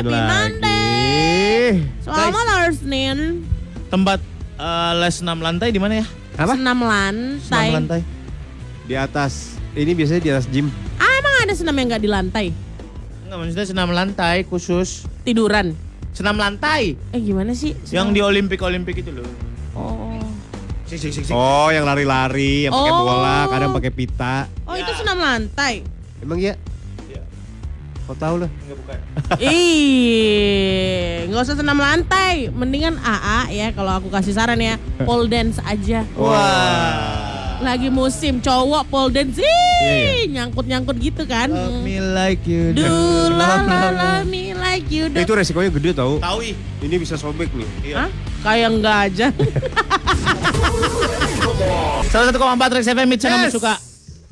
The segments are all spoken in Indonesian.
Happy Monday. Selamat hari Senin. Tempat eh, les 6 lantai di mana ya? Apa? Senam 6 lantai. lantai. Di atas. Ini biasanya di atas gym. Ah, emang ada senam yang nggak di lantai? Enggak maksudnya senam lantai khusus. Tiduran. Senam lantai. Eh gimana sih? Yang Senam- di Olimpik-Olimpik itu loh. Oh. Sik sik sik sik. Oh, yang lari-lari, yang pakai Oh. bola, kadang pakai pita. Oh, Ya. itu senam lantai. Emang iya? Kau tahu lah. Enggak bukan. Ih, nggak usah senam lantai. Mendingan AA ya kalau aku kasih saran ya, pole dance aja. Wah. Lagi musim cowok pole dance, Iya, ih, nyangkut-nyangkut gitu kan. Love me like you Do la la la me like you do. Itu resikonya gede tau. Tahu ih. Ini bisa sobek nih. Iya. Hah? Kayak enggak aja. Salah satu koma empat FM Mitch Yes. suka.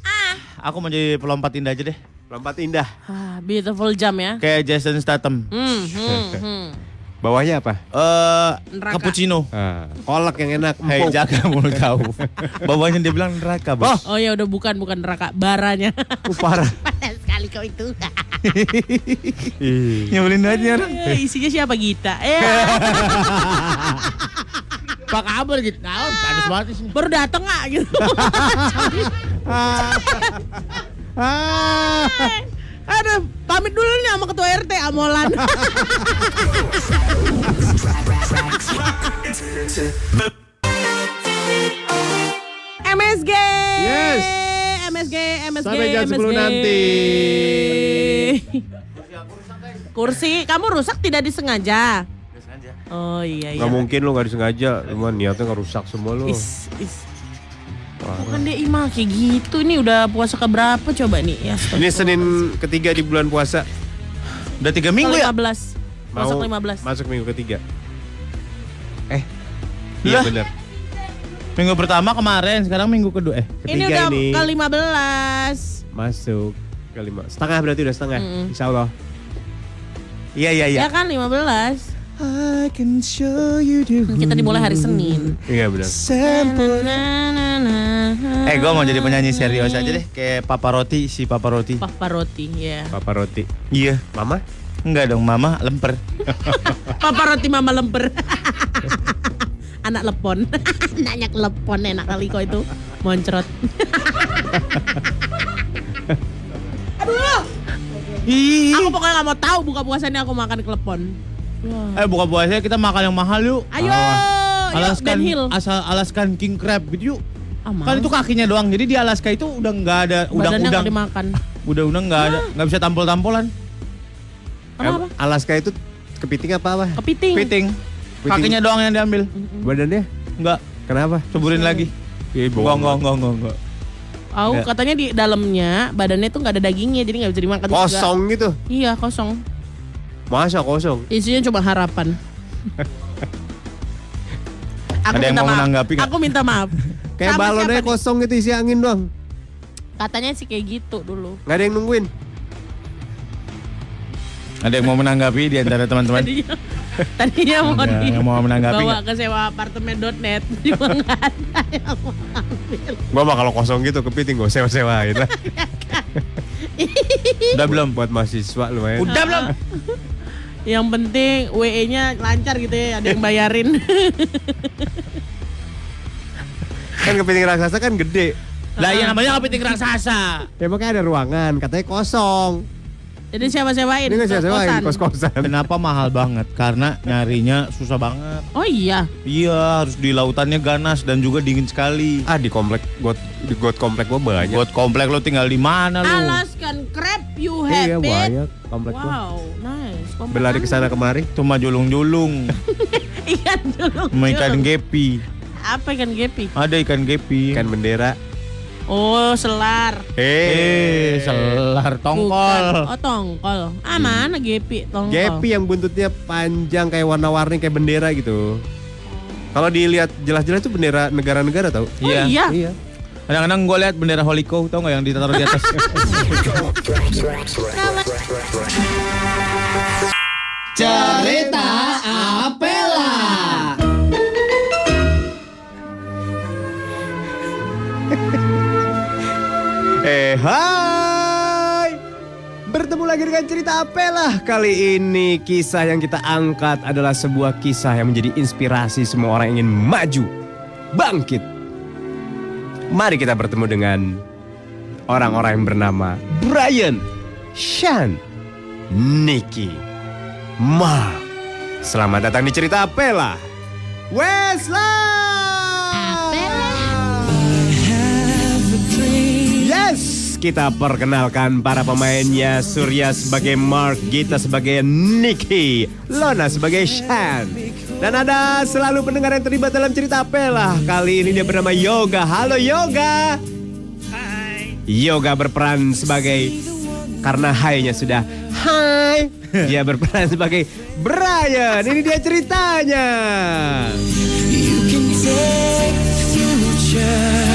ah. Aku mau jadi pelompat indah aja deh. Lompat indah. Ah, beautiful jam ya. Kayak Jason Statham. Hmm, hmm, hmm. Bawahnya apa? Eh, Neraka. cappuccino. Ah, kolak yang enak. Hei, jaga mulut kau. Bawahnya dia bilang neraka, Bos. Oh ya udah bukan bukan neraka baranya. Uh, parah. Panas sekali kau itu. Ih. Nyebelin aja orang. Eh, Isinya siapa Gita? Eh, Pak kabar gitu. Nah, panas banget sini. baru dateng nggak gitu. Ah. Aduh, pamit dulu nih sama ketua RT Amolan. MSG. Yes. MSG, MSG, Sampai jam 10 MSG. nanti. Kursi, kamu rusak tidak disengaja. Oh iya iya. Gak mungkin lo gak disengaja. Cuma niatnya gak rusak semua lo. Is, is. Bukan dia Ima kayak gitu. Ini udah puasa ke berapa coba nih? Ya, Ini Senin ketiga di bulan puasa. Udah tiga minggu ya? 15. Masuk 15. Masuk minggu ketiga. Eh. Iya Lah. bener. Minggu pertama kemarin, sekarang minggu kedua. Eh, Ini Ketiga udah ini. ke 15. Masuk ke lima. Setengah berarti udah setengah. Mm-mm. Insya Allah. iya iya iya. Ya kan 15. I can show you the Kita dimulai hari Senin. Iya benar. Eh, gue mau jadi penyanyi serius aja deh, kayak Papa Roti, si Papa Roti. Papa roti ya. Papa roti. Iya. Mama? Enggak dong, Mama lemper. Papa roti mama lemper. Anak lepon. Nanya lepon enak kali kok itu. Moncrot. Aduh. Ih. Aku pokoknya gak mau tahu buka puasanya aku makan klepon. Wah. Eh, buka puasanya kita makan yang mahal yuk. Ayo, yuk Alaskan, Hill. asal Alaskan King Crab gitu yuk. Ah, Kan itu kakinya doang. Jadi di Alaska itu udah nggak ada udang-udang. dimakan. Udang-udang nggak ada, nggak bisa tampol-tampolan. Kenapa? Em, Alaska itu kepiting apa apa? Kepiting. Piting. Piting. Kakinya doang yang diambil. Badannya? Enggak, Kenapa? ceburin lagi. Iya, Enggak, enggak, enggak, enggak, enggak. Oh, katanya di dalamnya badannya tuh nggak ada dagingnya, jadi nggak bisa dimakan. juga. Kosong gitu. Iya kosong. Masa kosong? Isinya cuma harapan. aku Ada yang minta mau maaf. menanggapi? Aku minta maaf. Kayak Sama balonnya kosong gitu isi angin doang. Katanya sih kayak gitu dulu. Gak ada yang nungguin. Ada yang mau menanggapi di antara teman-teman? Tadinya, tadinya mau di yang mau menanggapi bawa ke sewa apartemen.net cuma nggak ada yang mau ambil. Gua mah kalau kosong gitu kepiting gue sewa-sewain lah. Udah belum? Buat mahasiswa lumayan. Udah belum? Yang penting WE-nya lancar gitu ya, ada yang bayarin. Kan kepiting raksasa kan gede. Lah yang namanya kepiting raksasa. Ya makanya ada ruangan, katanya kosong. Jadi sewa-sewain. Ini nggak sewa-sewain, kos-kosan. kos-kosan. Kenapa mahal banget? Karena nyarinya susah banget. Oh iya. Iya, harus di lautannya ganas dan juga dingin sekali. Ah di komplek got di got komplek gua banyak. Buat komplek lo tinggal di mana lu? Alaskan crab you Iya have it. banyak komplek gua. Wow, nice. Komplek Berlari ke sana kemari. Itu mah julung-julung. Ikan dulu. Sama ikan gepi. Apa ikan gepi? Ada ikan gepi. Ikan bendera. Oh, selar. Eh, selar tongkol. Bukan. Oh, tongkol. Ah, mana gepi? Tongkol. Gepi yang buntutnya panjang kayak warna-warni kayak bendera gitu. Kalau dilihat jelas-jelas itu bendera negara-negara tau? Oh, iya. Iya. Kadang-kadang gue lihat bendera Holiko, tau gak yang ditaruh di atas? Cerita Apela. Eh hai bertemu lagi dengan cerita Apela. Kali ini kisah yang kita angkat adalah sebuah kisah yang menjadi inspirasi semua orang ingin maju, bangkit. Mari kita bertemu dengan orang-orang yang bernama Brian, Sean, Nicky, Mark. Selamat datang di cerita Apela. Wesla! Yes, kita perkenalkan para pemainnya. Surya sebagai Mark, Gita sebagai Nicky, Lona sebagai Shan. Dan ada selalu pendengar yang terlibat dalam cerita Apela. Kali ini dia bernama Yoga. Halo Yoga. Hai. Yoga berperan sebagai karena hai-nya sudah hai. Dia berperan sebagai Brian. Ini dia ceritanya. You can take future,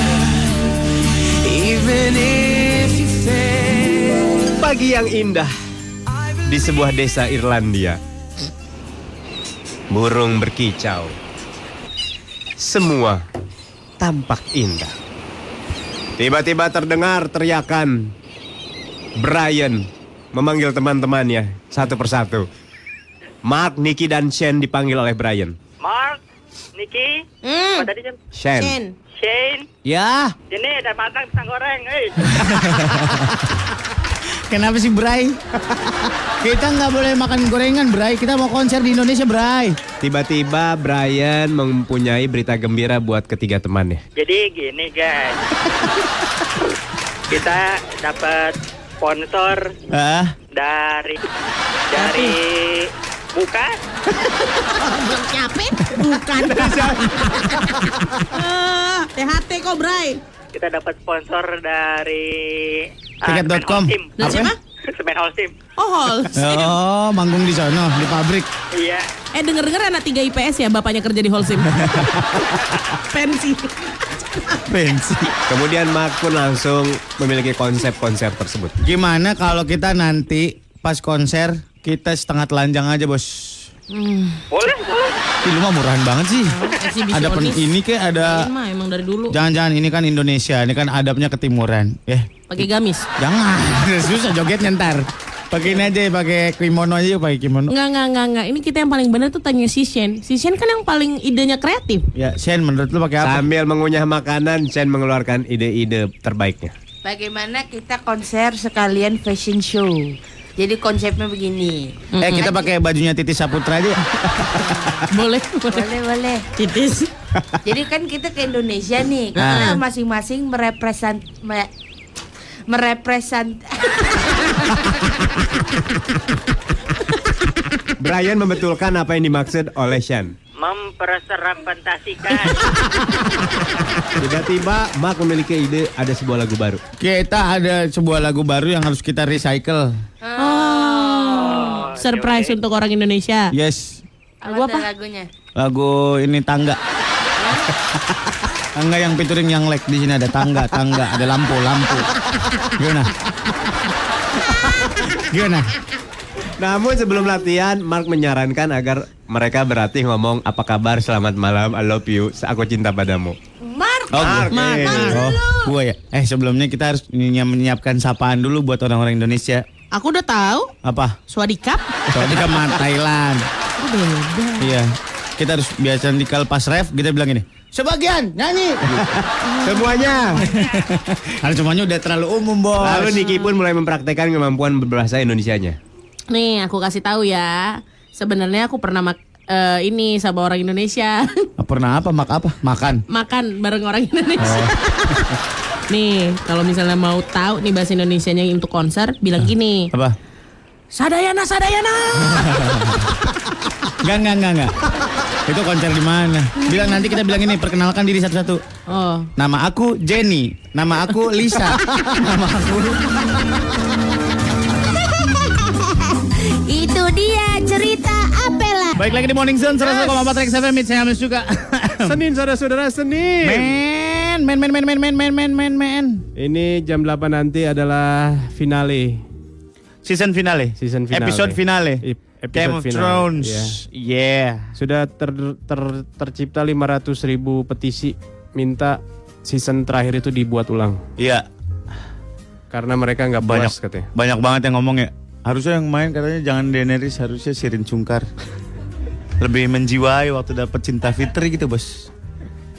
even if you fail. Pagi yang indah di sebuah desa Irlandia. Burung berkicau. Semua tampak indah. Tiba-tiba terdengar teriakan. Brian memanggil teman-temannya satu persatu. Mark, Nicky, dan Shane dipanggil oleh Brian. Mark, Niki, Hmm. apa tadi? Shane. Shen. Shane, Ya. sini ada matang pisang goreng, eh. Kenapa sih Bray? Kita nggak boleh makan gorengan Bray. Kita mau konser di Indonesia Bray. Tiba-tiba Brian mempunyai berita gembira buat ketiga temannya. Jadi gini guys, kita dapat sponsor Ah, dari dari bukan Capek? Bukan. Eh, THT kok, Bray. kita dapat sponsor dari ah, Tiket.com. Semen Holcim. Semen Holcim. Oh, Hall. oh, manggung di sana di pabrik. Iya. Eh denger-denger anak 3 IPS ya bapaknya kerja di Holcim. Pensi. Pensi. Kemudian Mark pun langsung memiliki konsep konser tersebut. Gimana kalau kita nanti pas konser kita setengah telanjang aja bos? Boleh, boleh. Ih, lu mah murahan banget sih. Eksibisionis. Ada pen, ini kayak ada. Ini mah emang dari dulu. Jangan-jangan ini kan Indonesia, ini kan adabnya ketimuran. Eh, Pakai gamis. jangan. Susah jogetnya ntar. Pakai ini aja, pakai kimono aja yuk, pakai kimono. Enggak, enggak, enggak, enggak. Ini kita yang paling benar tuh tanya si Shen. Si Shen kan yang paling idenya kreatif. Ya, Shen menurut lu pakai apa? Sambil mengunyah makanan, Chen mengeluarkan ide-ide terbaiknya. Bagaimana kita konser sekalian fashion show? Jadi konsepnya begini. Eh, kita pakai bajunya Titi Saputra aja. Boleh, boleh. Boleh, boleh. Titis. Jadi kan kita ke Indonesia nih, Ah. kita masing-masing merepresent me- merepresent Brian membetulkan apa yang dimaksud oleh Shan. Memperserampentasikan. Tiba-tiba Mark memiliki ide ada sebuah lagu baru. Kita ada sebuah lagu baru yang harus kita recycle. Oh, surprise untuk orang Indonesia. Yes, Lagu apa lagunya? lagu ini tangga. tangga yang featuring yang like di sini ada tangga, tangga, ada lampu, lampu. Gimana? Gimana? Namun sebelum latihan, Mark menyarankan agar mereka berlatih ngomong apa kabar, selamat malam, I love you, aku cinta padamu. Mark. Oh, Mark, gua. eh. oh, gua ya. Eh sebelumnya kita harus menyiap- menyiapkan sapaan dulu buat orang-orang Indonesia. Aku udah tahu. Apa? Swadikap. Kan mah Thailand. Oh, beda. Iya. Kita harus biasa di kal pas ref kita bilang ini. Sebagian nyanyi. Semuanya. Karena semuanya udah terlalu umum bos. Lalu Niki pun mulai mempraktekkan kemampuan berbahasa Indonesianya. Nih, aku kasih tahu ya. Sebenarnya aku pernah mak eh, ini sama orang Indonesia. Ah, Pernah apa mak apa? Makan. Makan bareng orang Indonesia. nih, kalau misalnya mau tahu nih bahasa Indonesianya untuk konser, bilang gini. Apa? Sadayana, Sadayana. Enggak enggak enggak enggak. Itu konser di mana? Bilang nanti kita bilang ini perkenalkan diri satu-satu. Oh, Nama aku Jenny, nama aku Lisa, nama aku Itu dia cerita Apela. Baik lagi di Morning Zone 101,4 Rex FM Hamis juga. Senin saudara-saudara Senin. Men, men, men, men, men, men, men, men, men. Ini jam 8 nanti adalah finale. Season finale. Season finale. Episode finale. Ep- episode Game of finale, Thrones. iya. Yeah. Sudah ter- ter- tercipta 500 ribu petisi minta season terakhir itu dibuat ulang Iya. karena mereka nggak Banyak puas katanya. banyak banget yang ngomong ya. Harusnya yang main katanya jangan Daenerys, harusnya Sirin Cungkar. Lebih menjiwai waktu dapat cinta Fitri gitu bos.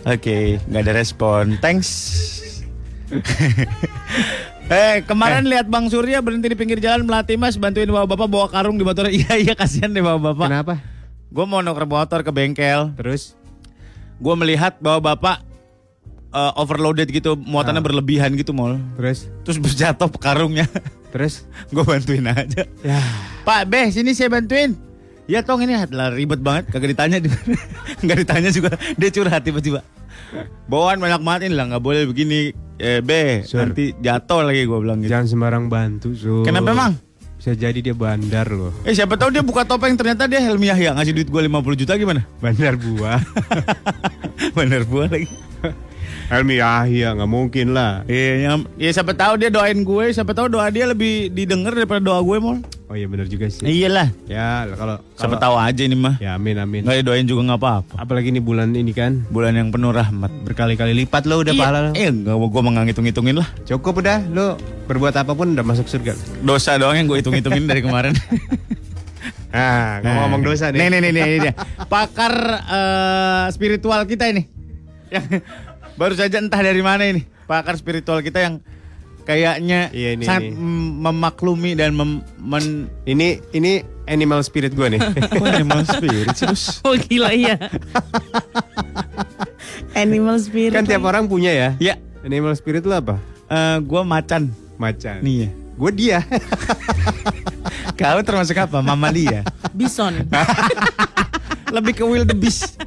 Oke, nggak ada respon. Thanks. Eh kemarin lihat Bang Surya berhenti di pinggir jalan melatih mas bantuin bapak-bapak bawa karung di motor. Iya iya kasihan deh bapak-bapak. Kenapa? Gue mau nuker motor ke bengkel. Terus? Gue melihat bahwa bapak eh, overloaded gitu, muatannya berlebihan gitu mall. Terus? Terus berjatuh karungnya. Terus? gue bantuin aja. Ya. Pak Beh sini saya bantuin. Ya tong ini lah ribet banget. Kagak ditanya nggak ditanya juga. Dia curhat tiba-tiba. Bawaan banyak banget ini lah nggak boleh begini. Eh be Sur. nanti jatuh lagi gue bilang gitu. Jangan sembarang bantu, Sur. kenapa emang? Bisa jadi dia bandar loh. eh siapa tahu dia buka topeng ternyata dia Helmi Yahya. Ngasih duit gue 50 juta gimana? Bandar buah. bener buah lagi Helmi Yahya, nggak mungkin lah. iya nyam- ya siapa tahu dia doain gue siapa tahu doa dia lebih didengar daripada doa gue mal Oh iya benar juga sih. iyalah Ya kalau siapa kalau- tahu aja ini mah Ya amin amin. nggak didoain juga nggak apa-apa Apalagi ini bulan ini kan bulan yang penuh rahmat berkali-kali lipat lo udah pahala lo. eh nggak gue mau ngitung-ngitungin lah Cukup udah lo berbuat apa pun udah masuk surga. dosa doang yang gue hitung-hitungin dari kemarin. Nah, ngomong-ngomong dosa nih. Nih nih nih nih, dia. Pakar eh, spiritual kita ini. Yang baru saja entah dari mana ini. Pakar spiritual kita yang kayaknya Iya, ini, sangat ini. mem- memaklumi dan mem- men Ini ini animal spirit gue nih. Kok animal spirit sih? Oh gila iya. Animal spirit. kan tiap orang punya ya. ya Animal spirit lo apa? eh, gue macan Macan. nih ya. Gue dia. Kau termasuk apa? Mama dia. Bison. Lebih ke wildebeest.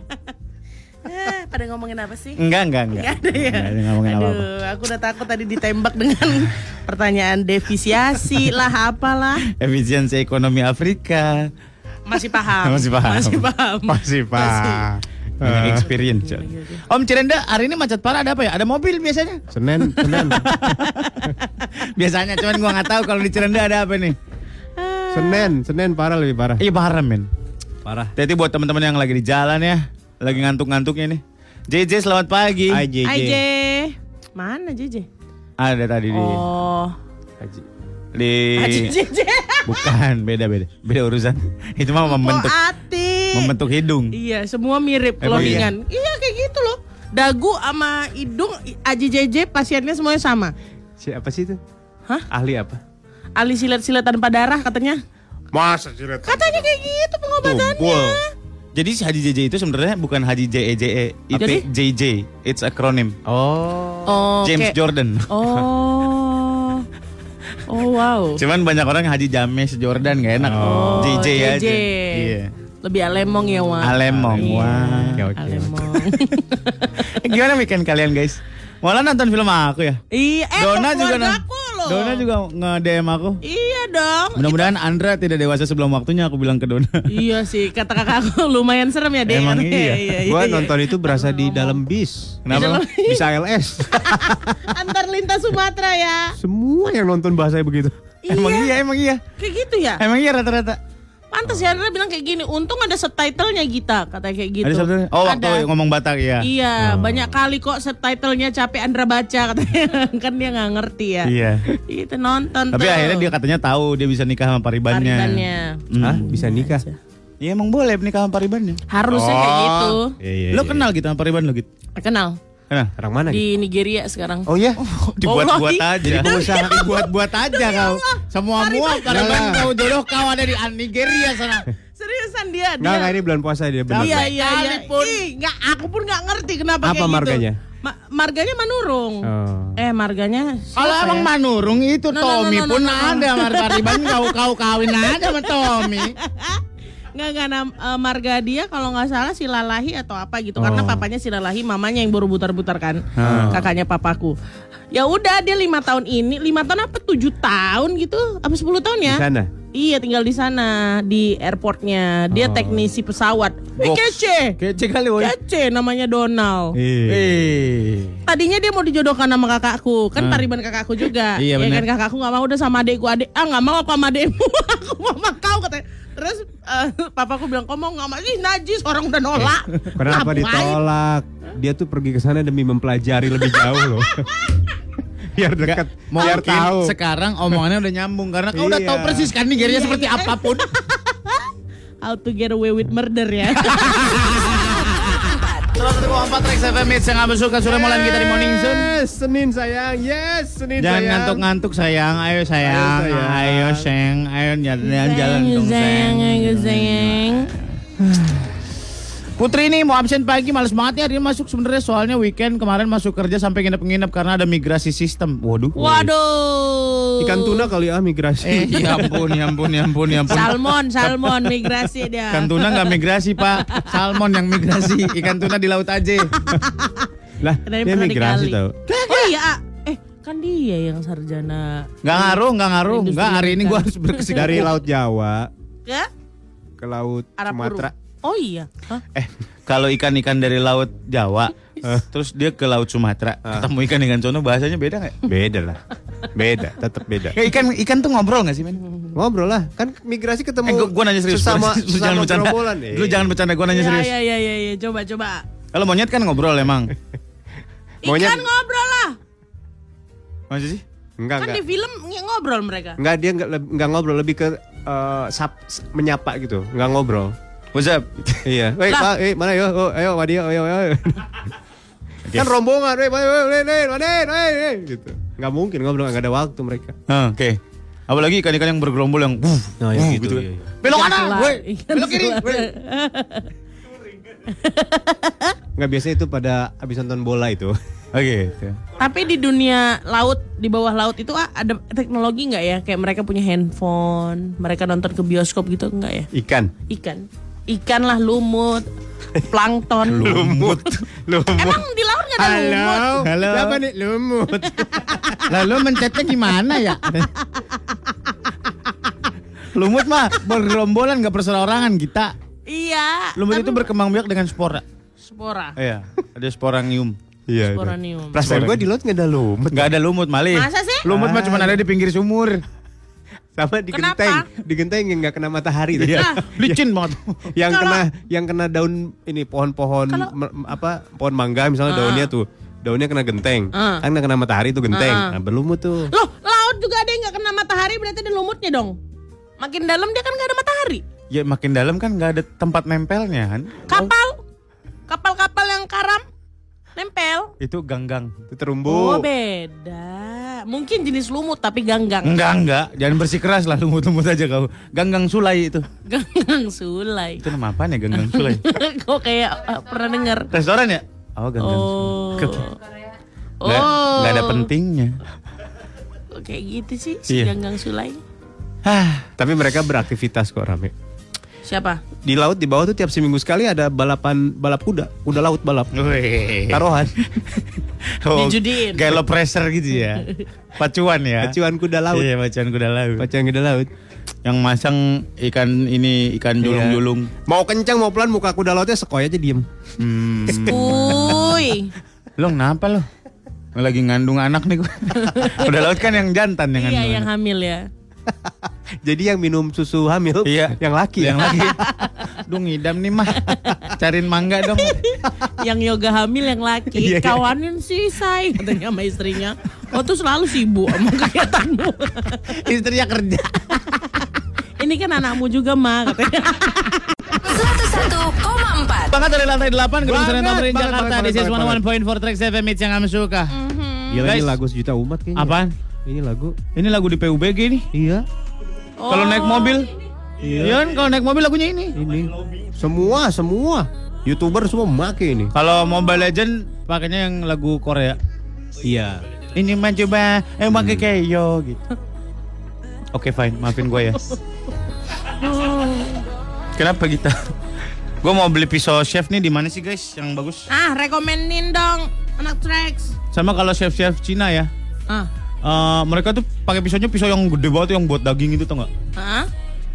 Eh, pada ngomongin apa sih? Enggak enggak enggak. Gak ada ya. Enggak ada ngomongin Aduh, apa-apa. aku udah takut tadi ditembak dengan pertanyaan defisiasi lah apalah. Efisiensi ekonomi Afrika. Masih paham. Masih paham. Masih paham. Masih pak. Banyak experience. Cok. Om Cirenda, hari ini macet parah ada apa ya? Ada mobil biasanya. Senin, Senin, Biasanya, cuman gua nggak tahu kalau di Cirenda ada apa nih. Senin, Senin parah lebih parah. Iya parah men. Parah. Jadi buat teman-teman yang lagi di jalan ya, lagi ngantuk-ngantuknya nih. JJ selamat pagi. Hai JJ. AJ. Mana JJ? Ada tadi di Oh. Haji. di Haji JJ. bukan beda beda beda urusan. Itu mah membentuk Oh, Ati. membentuk hidung. Iya, semua mirip Emang clothingan. Iya. kayak gitu loh. Dagu sama hidung Aji JJ pasiennya semuanya sama. Siapa sih itu? Hah? Ahli apa? Ali silat-silat tanpa darah katanya. Masa silat? Katanya kayak gitu pengobatannya. Tumpul. Jadi si Haji JJ itu sebenarnya bukan Haji JEJE, itu Jadi? JJ. It's acronym. Oh. Oh, James kayak- Jordan. Oh. Oh wow. Cuman banyak orang Haji James Jordan gak enak. Oh, JJ, aja. JJ. Iya. Lebih alemong ya, Wak. Alemong. Iya, Wah. Oke, oke. Alemong. Eh, Gimana weekend kalian guys? Malah nonton film aku ya. iya, eh Dona juga aku loh. Dona juga nge-DM aku. Iya dong. Mudah-mudahan Andra tidak dewasa sebelum waktunya aku bilang ke Dona. iya sih, kata kakak aku lumayan serem ya deh. Emang iya? iya, iya, Gua iya. nonton itu berasa di dalam bis. Kenapa? Bisa ALS. Antar lintas Sumatera ya. Semua yang nonton bahasanya begitu. Emang iya, emang iya. Kayak gitu ya. Emang iya rata-rata. Pantas ya Andra bilang kayak gini. Untung ada subtitlenya Gita, katanya kayak gitu. Ada satu- Oh, waktu Ada. ngomong Batak ya. Iya, banyak kali kok subtitlenya capek Andra baca katanya. kan dia nggak ngerti ya. Iya. Itu nonton Tapi tuh. akhirnya dia katanya tahu dia bisa nikah sama paribannya. Paribannya. Hmm. Hah? Bisa nikah? Iya emang boleh nikah sama paribannya. Harusnya kayak gitu. Iya, iya, Lo iya. kenal gitu sama pariban lo gitu? Kenal Kenal? Orang mana gitu? di Nigeria sekarang. Oh iya? Dibuat-buat Wallahi. aja. Jadi pengusaha dibuat-buat aja kau. Semua mua pariban Lah. kau jodoh kau ada di Nigeria sana. Seriusan dia, Enggak, dia. enggak ini bulan puasa dia benar. Iya iya iya. Ih, nggak aku pun nggak ngerti kenapa Apa kayak marganya? gitu. Ma- marganya Manurung. Oh. Eh marganya Kalau emang ya? Manurung itu No, no, no, Tommy no, no, pun no, no. ada Mar pariban kau kau kawin aja sama Tommy. Nggak nggak nam- eh, marga dia kalau nggak salah si Lalahi atau apa gitu karena Oh. papanya si Lalahi mamanya yang baru butar-butar kan Hmm. kakaknya papaku ya udah dia lima tahun ini lima tahun apa tujuh tahun gitu apa 10 tahun Di ya sana. iya tinggal di sana di airportnya dia Oh. teknisi pesawat Wih, Goks. kece Kece kali woi. kece namanya Donald. Eh. Tadinya dia mau dijodohkan sama kakakku, kan Hmm. pariban kakakku juga. Iya, ya bener. kan kakakku nggak mau udah sama adekku, adek ah nggak mau apa sama adekmu, aku mau sama kau katanya. Terus eh, papaku bilang, kau mau nggak mau? Ih najis orang udah nolak. Kenapa Ngapain? ditolak? Dia tuh pergi ke sana demi mempelajari lebih jauh loh. biar dekat, biar Mungkin tahu. sekarang omongannya udah nyambung karena kau udah Iya. tahu persis kan Nigeria seperti apa pun. How to get away with murder ya. 101,4 Rex FM Hits yang kamu suka sudah mulai kita di Morning Zone. Yes, Senin sayang. Yes, Senin Jangan sayang. ngantuk-ngantuk sayang, ayo sayang, Ayo, sayang. ayo sayang, ayo jalan jalan dong sayang. ayo sayang. Putri ini mau absen pagi, males banget ya hari ini masuk sebenarnya soalnya weekend kemarin masuk kerja sampai nginep-nginep karena ada migrasi sistem. Waduh. Waduh. Ikan tuna kali ah migrasi. Eh, ya ampun, ya ampun, ya ampun, ya ampun. Salmon, salmon migrasi dia. Ikan tuna nggak migrasi pak, salmon yang migrasi, ikan tuna di laut aja. lah, dia migrasi dikali. tau. Oh iya, ah. eh kan dia yang sarjana Nggak ngaruh, nggak ngaruh, nggak hari ini ikan. gua harus berkesik Dari Laut Jawa ke ke Laut Arab Sumatera. Oh iya. Hah? Eh, kalau ikan-ikan dari laut Jawa, eh, terus dia ke laut Sumatera, ketemu ikan-ikan sono bahasanya beda nggak? Beda lah. Beda, tetap beda. Ya, ikan ikan tuh ngobrol nggak sih men? Ngobrol lah, kan migrasi ketemu Eh, gua, gua nanya serius. sesama, Lu jangan bercanda. gerombolan. Lu jangan bercanda, gua nanya Ya, serius. ya, ya, ya, ya, coba, coba. Kalau monyet kan ngobrol emang. Monyet- Ikan ngobrol lah. Masa sih? Enggak, Kan enggak. di film ng- ngobrol mereka. Enggak, dia enggak, enggak ngobrol, lebih ke eh, sap, menyapa gitu, enggak ngobrol. What's up? iya. Wei, ma eh, mana yo? Oh, ayo, Madi, ayo, ayo. Okay. Kan rombongan, weh, mana, wei, wei, wei, gitu. Gak mungkin ngobrol, gak ada waktu mereka. Uh, Oke. Okay. Apalagi ikan-ikan yang bergerombol yang wuh, oh, iya, wuh, gitu, gitu iya, kan. iya. Belok kanan, iya, wei. Belok kiri, iya, wei. Enggak biasa itu pada habis nonton bola itu. Oke. Okay. Oh, gitu. Tapi di dunia laut, di bawah laut itu ah, ada teknologi nggak ya? Kayak mereka punya handphone, mereka nonton ke bioskop gitu nggak ya? Ikan. Ikan ikan lah lumut, plankton. Lumut. Lumut. Emang di laut nggak ada lumut? Halo. Siapa nih? Lumut. Lalu mencetnya gimana ya? Lumut mah bergerombolan gak perseorangan kita. Iya. Lumut tapi itu berkembang biak dengan spora. spora. Iya, ada sporangium. Iya. Sporanium. Perasaan gue di laut enggak ada lumut. Gak ada lumut malih. Masa sih? Lumut mah cuma ada di pinggir sumur. Sama di Kenapa? genteng, di genteng yang nggak kena matahari. tuh. Iya, licin banget. yang Kalau- kena yang kena daun ini pohon-pohon apa pohon mangga misalnya daunnya tuh daunnya kena genteng Ah. kan kena matahari tuh genteng Ah. nah berlumut tuh Loh, laut juga ada yang nggak kena matahari, berarti ada lumutnya dong. Makin dalam dia kan nggak ada matahari. Ya makin dalam kan gak ada tempat nempelnya kan. Kapal, kapal-kapal yang karam, nempel. Itu ganggang. itu terumbu Oh beda. Mungkin jenis lumut tapi ganggang. Enggak, enggak. Jangan bersikeras lah lumut-lumut aja kau. Ganggang sulai itu. Ganggang sulai. Itu nama apa ya ganggang sulai? Kok kayak uh, pernah dengar? Restoran ya? Oh, ganggang Oh. sulai. Oh. Nggak, nggak ada pentingnya. Kayak gitu sih si Iya. ganggang sulai. Hah. tapi mereka beraktivitas kok rame Siapa? di laut di bawah tuh tiap seminggu sekali ada balapan balap kuda kuda laut balap Wih. taruhan Oh, Dijudiin. Gallop racer gitu ya. Pacuan ya. pacuan kuda laut Iya, pacuan kuda laut. pacuan kuda laut Yang masang ikan ini ikan julung-julung. mau kencang mau pelan muka kuda lautnya sekoy aja diem Hmm. Uy. Lo kenapa lo? Lagi ngandung anak nih gue. Kuda laut kan yang jantan yang Iya ngandung. yang anak. hamil ya. jadi yang minum susu hamil Iya. yang laki Yang lagi. Duh ngidam nih mah. Cariin mangga dong. yang yoga hamil yang Iya, laki. iya. Kawanin sih say katanya sama istrinya. Oh tuh selalu sibuk sama kegiatanmu. Istrinya kerja. Ini kan anakmu juga mah katanya. 101,4 Banget dari lantai 8 Gedung Senen Tamrin Jakarta. This is banget, 101.4 Trax FM Hits yang kami suka. Gila ini Guys. lagu sejuta umat kayaknya Apaan? Ini lagu Ini lagu di PUBG nih. iya Kalau naik mobil. Iya kan kalau naik mobil lagunya ini. ini semua semua youtuber semua make ini Kalau Mobile Legend pakainya yang lagu Korea. iya Ini mah coba eh pakai keyo gitu. Oke fine, maafin gue ya. Kenapa kita? gue mau beli pisau chef nih di mana sih guys yang bagus? Ah rekomenin dong anak tracks. Sama kalau chef-chef Cina ya. Ah. Eh, mereka tuh pakai pisaunya pisau yang gede banget yang buat daging itu tau nggak? Hah?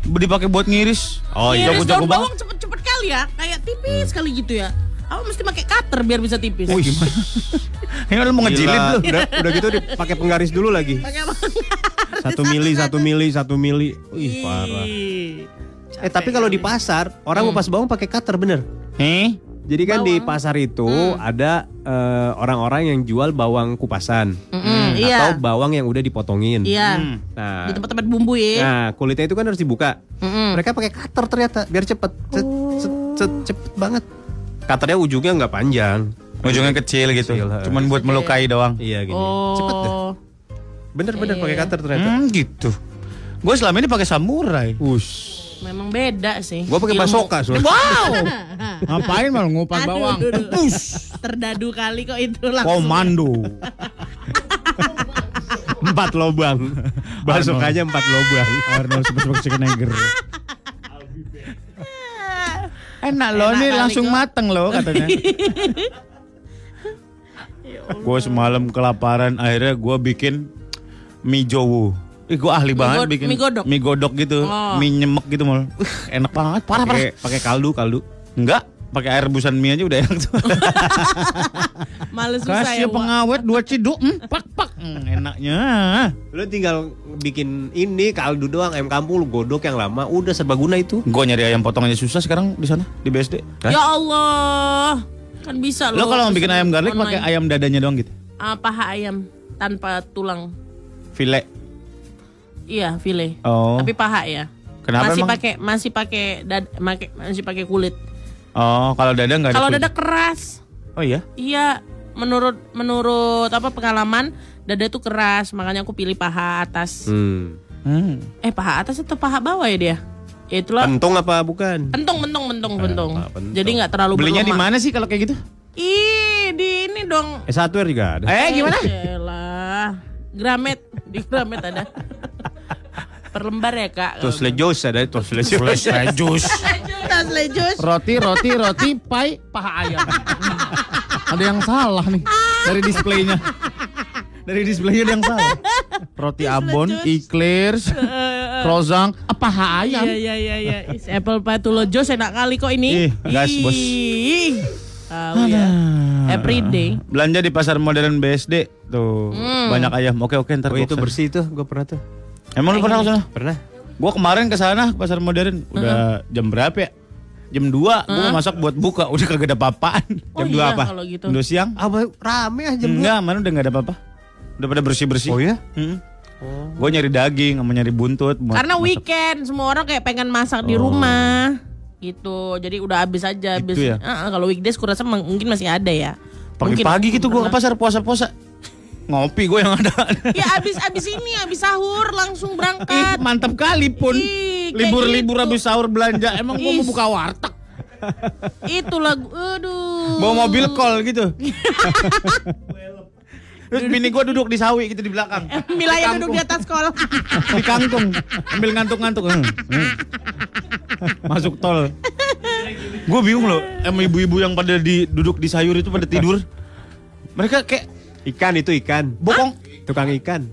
Dipakai buat ngiris. Oh iya, Iris jago-jago daun bawang cepet-cepet kali ya, kayak tipis kali gitu ya. Apa mesti pakai cutter biar bisa tipis? Wih, gimana? Ini lu mau ngejilid lu. udah udah gitu dipakai penggaris dulu lagi Pakai apa? satu mili satu mili satu mili wih parah eh tapi kalau di pasar orang mau pas bawang pakai cutter bener Eh? jadi kan di pasar itu ada eh, orang-orang yang jual bawang kupasan Mm-mm, atau iya. bawang yang udah dipotongin. Iya. Nah, Di tempat-tempat bumbu ya. nah kulitnya itu kan harus dibuka. Mm-mm. Mereka pakai cutter ternyata biar cepet, Cet, cet, cet, cepet banget. Cutternya ujungnya nggak panjang. Ujungnya kecil gitu. Kecil. Cuman buat melukai doang. Iya gini. Oh. Cepet deh. Bener-bener pakai cutter ternyata. Hmm, gitu. Gue selama ini pakai samurai. Ush. Memang beda sih. Gua pakai basoka soalnya. Wow. Ngapain malah ngupas Aduh, bawang? aduh, aduh. Terdadu kali kok itu langsung. Komando. Empat lobang. Basokanya empat lobang. Arnold chicken nugget. Enak loh, Enak ini langsung kok. mateng loh katanya. Gue semalam kelaparan, akhirnya gue bikin mie jowo. Ih, gue ahli banget bikin mie godok? mie godok gitu, Oh. mie nyemek gitu mal. Uh, enak banget, parah parah. Pakai kaldu, kaldu. Enggak, pakai air rebusan mie aja udah enak tuh. Males susah Kasih ya. Pengawet dua ciduk, hmm, pak pak, Hmm, enaknya. Lu tinggal bikin ini kaldu doang ayam kampung lu godok yang lama udah serbaguna itu. gue nyari ayam potong aja susah sekarang di sana di BSD. Ya Allah. Kan bisa Lo loh. kalau mau bikin ayam garlic pakai ayam dadanya doang gitu. Ah, paha ayam tanpa tulang. File. Iya, file. Oh. Tapi paha ya. Kenapa masih pakai masih pakai masih pakai kulit. Oh, kalau dada nggak ada. Kalau dada keras. Oh iya. Iya, menurut menurut apa pengalaman dada itu keras, makanya aku pilih paha atas. Hmm. Hmm. Eh, paha atas atau paha bawah ya dia? Ya itulah. Pentung apa bukan? Pentung, pentung, pentung, pentung. apa, pentung. Jadi nggak terlalu Belinya di mana sih kalau kayak gitu? Ih, di ini dong. S1 juga ada. Eh gimana? Yalah. Gramet, di Gramet ada. Per lembar ya, Kak. Terus lejos ada terus lejos. Jus. Tas lejus. Roti, roti, roti, pai, paha ayam. ada yang salah nih dari displaynya. Dari displaynya ada yang salah. Roti abon, eclairs, rozang, apa paha ayam. Iya, iya, iya, iya. Is apple pie to lo jos enak kali kok ini. Ih, gas, bos. Ih. Tahu ya. Everyday. Belanja di pasar modern BSD tuh Hmm. banyak ayam. Oke oke ntar Oh itu bersih tuh, gue pernah tuh. Emang lu pernah ke sana? Pernah. Gua kemarin ke sana ke pasar modern udah jam berapa ya? Jam 2 gua mau masak buat buka udah kagak ada apa-apaan. Oh Jam 2 iya, apa? kalau gitu. Jam 2 siang? Apa rame aja jam Enggak, mana udah nggak ada apa-apa. Udah pada bersih-bersih. Oh ya? Hmm. Gue nyari daging sama nyari buntut. Karena masak. weekend semua orang kayak pengen masak di rumah. Gitu. Jadi udah habis aja habis. Gitu ya? Ah, ah, kalau weekdays kurasa mungkin masih ada ya. Pagi-pagi gitu gua ke pasar puasa-puasa. Ngopi gue yang ada. Ya abis abis ini abis sahur langsung Ih, berangkat. mantap kali pun. Ih, Libur-libur gitu. habis sahur belanja. Emang gua mau Ih. buka warteg. Itu lagu. Aduh. Bawa mobil kol gitu. Terus bini gue duduk di sawi gitu di belakang. Milanya duduk di atas kol. Di kangkung. Ambil ngantuk-ngantuk. Hmm, hmm. Masuk tol. Gue bingung loh. Sama ibu-ibu yang pada di, duduk di sayur itu pada tidur. Mereka kayak Ikan itu ikan. bokong. Tukang ikan.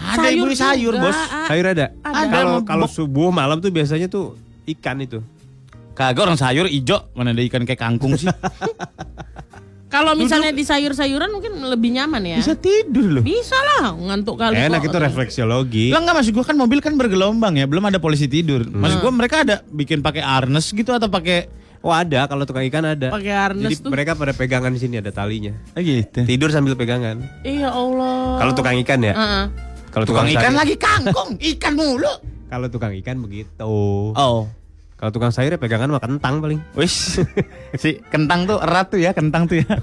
Ada ibu di sayur juga. bos. Ah, Sayur ada. Ada. Kalau kalau subuh malam tuh biasanya tuh ikan itu. Kagak orang sayur ijo. Mana ada ikan kayak kangkung sih. Kalau misalnya di sayur-sayuran mungkin lebih nyaman ya. Bisa tidur loh. Bisa lah, ngantuk kali. Enak kok. itu refleksiologi. Lah enggak maksud gue kan mobil kan bergelombang ya, belum ada polisi tidur. Maksud gue mereka ada bikin pakai harness gitu atau pakai Oh ada kalau tukang ikan ada. Pakai harness Jadi tuh. mereka pada pegangan di sini ada talinya. Ah, gitu. Tidur sambil pegangan. Iya Allah. Kalau tukang ikan ya. Heeh. Kalau Tukang tukang, ikan sayur- lagi kangkung, ikan mulu. Kalau tukang ikan begitu. Oh. Kalau tukang sayur ya pegangan mah kentang paling. Wis. si kentang tuh erat tuh ya, kentang tuh ya.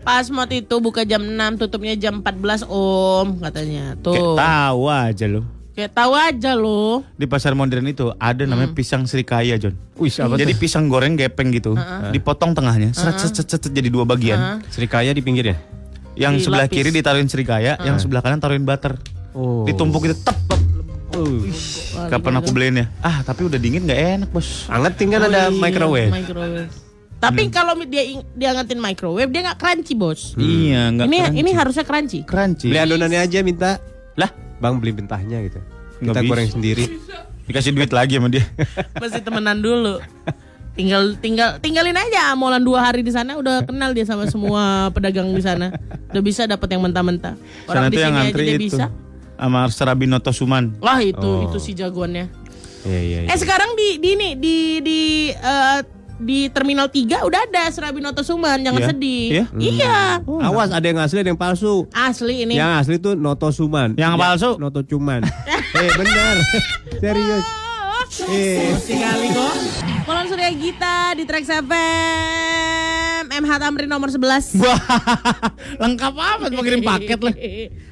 Pasmod itu buka jam 6, tutupnya jam 14 Om katanya. Tuh. tahu aja lo. Kayak tahu aja loh. Di pasar modern itu ada namanya pisang serikaya, John. Wih, apa Jadi pisang goreng gepeng gitu, dipotong tengahnya, set, set, set, set, jadi dua bagian. Serikaya di pinggir ya? Yang sebelah Dilapis. kiri ditaruhin serikaya, yang sebelah kanan taruhin butter. Oh. Ditumpuk gitu, tep, tep. Kapan aku beliin ya? Ah, tapi udah dingin nggak enak, Bos. Angetin kan ada Oh iya, microwave. microwave. Tapi kalau dia dia ngantin microwave dia nggak crunchy bos. Iya, nggak ini crunchy. ini harusnya crunchy. crunchy. Beli adonannya aja minta. Lah, Bang beli mentahnya gitu. Nggak Kita bisa. goreng sendiri. dikasih duit lagi sama dia. Pasti temenan dulu. Tinggal tinggal tinggalin aja amolan dua hari di sana udah kenal dia sama semua pedagang di sana. Udah bisa dapat yang mentah-mentah. Sana Orang di tuh yang sini aja ngantri dia itu. bisa. Sama Serabinoto Suman. Wah itu Oh. itu si jagoannya. Iya iya. iya. Eh sekarang di di ini di di eh, di Terminal 3 udah ada Serabi Noto Suman, jangan Iya? sedih. Iya? Iya. Awas ada yang asli ada yang palsu. Asli ini. Yang asli tuh Noto Suman. Yang palsu? Noto Cuman. eh benar. Serius. Eh. Sekali kok. Kolon Surya Gita di Trax FM. MH Tamrin nomor 11. Wah, lengkap amat mau kirim paket lah.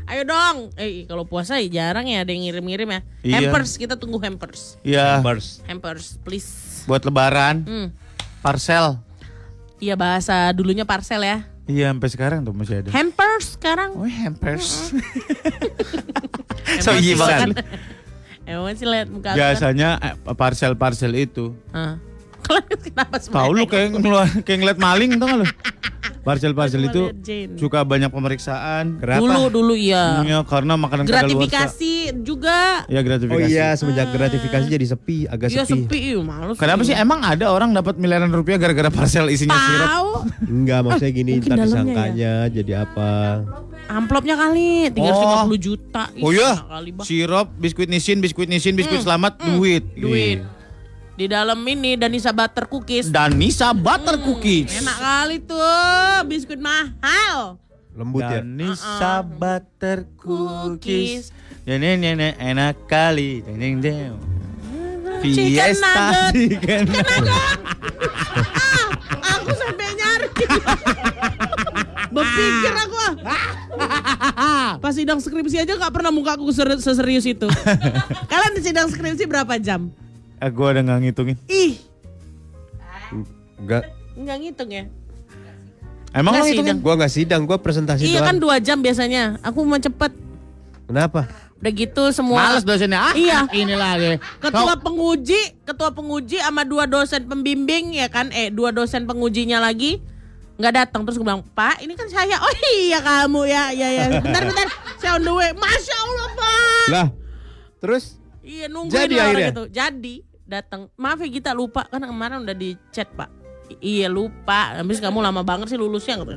Ayo dong. Eh kalau puasa ya jarang ya ada yang ngirim-ngirim ya. Iya. Hampers, kita tunggu hampers. Iya, Hampers, please. buat lebaran, Hmm. Parcel. Iya bahasa dulunya parcel ya. Iya, sampai sekarang tuh masih ada. Hampers sekarang. Oh, hampers. so iya banget. Emang sih lihat muka kan. Biasanya eh, parcel-parcel itu. Ah. Kenapa semua? Tahu lu kayak ngeluar, kayak ngeliat maling tau gak lu? Parcel-parcel itu suka banyak pemeriksaan. Dulu dulu iya. Iya, karena makanan. Gratifikasi juga. Ya Oh gratifikasi. iya semenjak gratifikasi jadi sepi, agak Iya sepi. sepi, iya malu. Kenapa sih emang ada orang dapat miliaran rupiah gara-gara parcel isinya sirup? Tahu. Enggak, maksudnya gini Mungkin ntar disangkanya jadi apa? Amplopnya kali 350 Oh. juta. Ih, Oh iya, sirup, biskuit nisin, biskuit nisin, biskuit selamat, duit. Duit. Iya. Di dalam ini Danisa butter cookies. Dan Nisa butter cookies. Enak kali tuh, biskuit mahal. Lembut ya. Dan Nisa butter cookies. Cookies. Ya ne ne ne, enak kali. Deng deng deng. Chicken Fiesta nugget. chicken Ah, aku sampai nyari. Berpikir aku. Pas sidang skripsi aja nggak pernah muka aku ser- seserius itu. Kalian di sidang skripsi berapa jam? Ah, gua udah nggak ngitungin. Ih, Enggak, nggak ngitung ya? Emang Nggak lo sih, ngitungin? Dan. gua nggak sidang, gua presentasi Iya kan dua jam biasanya. Aku mau cepet. Kenapa? Udah gitu semua. Males dosennya. Ah, Iya. ini lagi. Ketua penguji, ketua penguji sama dua dosen pembimbing ya kan, eh dua dosen pengujinya lagi nggak datang terus gue bilang Pak ini kan saya oh iya kamu ya ya ya bentar bentar saya on the way masya Allah Pak Lah, terus iya nungguin Jadi akhirnya? itu jadi datang maaf ya kita lupa. Kan kemarin udah di chat Pak. I- iya lupa. Habis kamu lama banget sih lulusnya gitu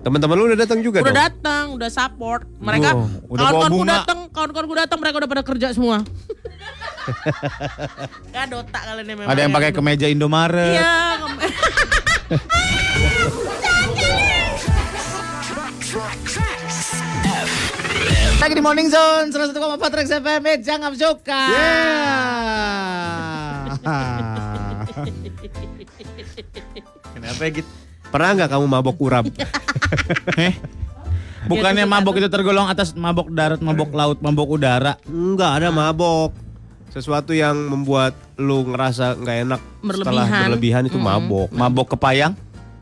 teman-teman lu udah datang juga udah dong? datang udah support. Mereka bawa kawan-kawanku datang kawan-kawanku datang mereka udah pada kerja semua. Gak dota kalian memang Ada yang ya. pakai kemeja Indomaret. Iya. Lagi di Morning Zone 101,4 Trax FM eh, Jangan suka Kenapa ya gitu? Pernah nggak kamu mabok urap? Eh? Bukannya mabok itu tergolong atas mabok darat, mabok laut, mabok udara Enggak ada mabok. Sesuatu yang membuat lu ngerasa nggak enak setelah Berlebihan. berlebihan itu mabok. Mabok kepayang,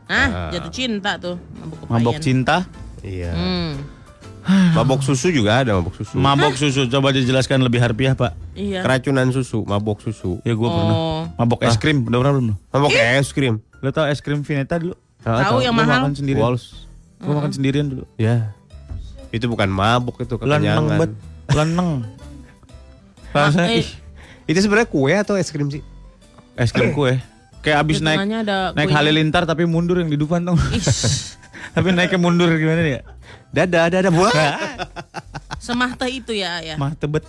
Ah, jatuh cinta tuh. Mabok kepayan. cinta, Iya. Hmm. Mabok susu juga ada mabok susu. mabok susu Coba dijelaskan lebih harfiah pak Iya. Keracunan susu, mabok susu. Ya gue pernah Oh. Mabok es krim, udah pernah belum lo? Mabok es krim. Lo tau es krim Vineta dulu? Ah, Tahu yang Gua mahal. makan sendirian Walls. Gue makan sendirian dulu Ya. Itu bukan mabok itu Leneng kekenyangan. bet Leneng Rasanya eh. ih, Itu sebenarnya kue atau es krim sih? Es krim kue Kayak abis naik ada Naik halilintar tapi mundur yang di depan tuh Ih, Tapi naiknya mundur gimana ya Dadah, dadah. Wah. semahta itu ya, ya. Mah tebet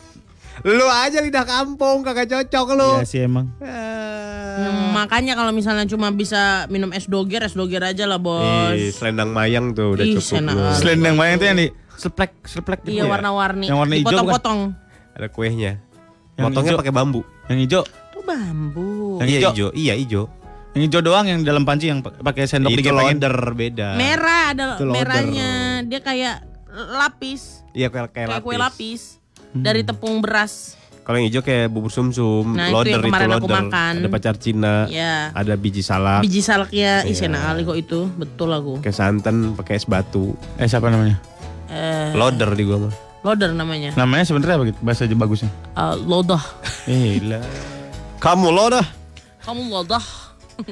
lu aja lidah kampung kagak cocok lu. Iya sih emang Hmm, makanya kalau misalnya cuma bisa minum es doger, es doger aja lah, Bos. Ih, selendang mayang tuh udah Ih, cukup. lu. Selendang mayang tuh yang di Seplek, seplek gitu Iya, ya? warna-warni. Yang warna hijau? Dipotong-potong. Ada kuehnya. Yang Motongnya pakai bambu. Yang hijau Itu bambu. Yang iya hijau. hijau, iya hijau. Yang hijau doang yang dalam panci yang pa- pakai sendok Itu loader beda. Merah ada Itu loader. merahnya. Dia kayak lapis, Iya kayak kayak kayak kue lapis. lapis dari tepung beras. Kalau yang hijau kayak bubur sumsum, Nah, itu loader yang kemarin aku loader. makan. Ada pacar Cina, Ya. ada biji salak, Biji salaknya, ih Iya. enak kali kok itu. Betul aku. pakai santan, pakai es batu. Eh siapa namanya? Eh, Loader di gua mah. loader namanya. Namanya sebenarnya apa gitu? Bahasa aja bagusnya Eh, lodah. Gila Kamu loader. Kamu lodah.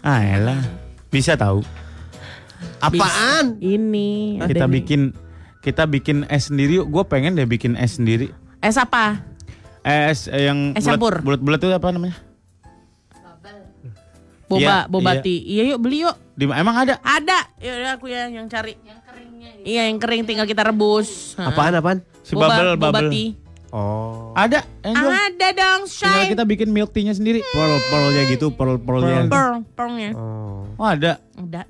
Ah elah Bisa tahu Apaan? Ini ada Kita nih. bikin Kita bikin es sendiri yuk Gue pengen deh bikin es sendiri Es apa? Es yang Es campur. Bulat-bulat itu apa namanya? Boba, Iya, bobati. Iya. yuk beli yuk. Di, emang ada? Ada. Ya udah aku ya yang cari. Yang keringnya. Iya yang kering tinggal kita rebus. Apaan apaan? Si bubble, bubble. Bobati. Oh. Ada, yang jual. Ada dong, Tinggal Shay. kita bikin milk tea-nya sendiri. Pearl pearlnya gitu, pearl pearlnya. Pearl, pearlnya. Oh. Oh ada. Udah.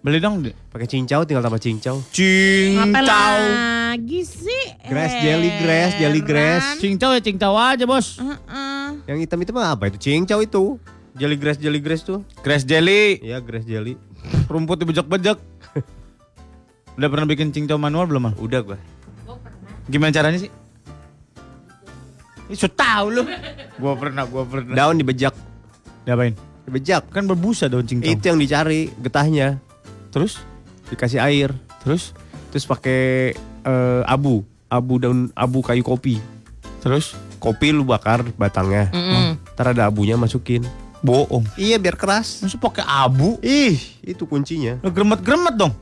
Beli dong. Pakai cincau tinggal tambah cincau. Apa Cincau. lagi sih? Grass, jelly grass, jelly grass. Cincau ya cincau aja bos. Heeh. Yang hitam itu mah apa itu? Cincau itu. Jelly grass, jelly grass tuh. Grass jelly. Iya, grass jelly. Rumput dibejek-bejek. Udah pernah bikin cincau manual belum? Mal? Udah gua. Gimana caranya sih? Ih, so tau lu. Gua pernah, gua pernah. Daun dibejak. Diapain? Dibejak. Kan berbusa daun cincau. Itu yang dicari getahnya. Terus? Dikasih air. Terus? Terus pakai eh, abu, abu daun abu kayu kopi. Terus? Kopi lu bakar batangnya. Mm-mm. Ntar ada abunya masukin. Bohong. Iya biar keras. Masa pakai abu? Ih, itu kuncinya. Lu gremet-gremet dong.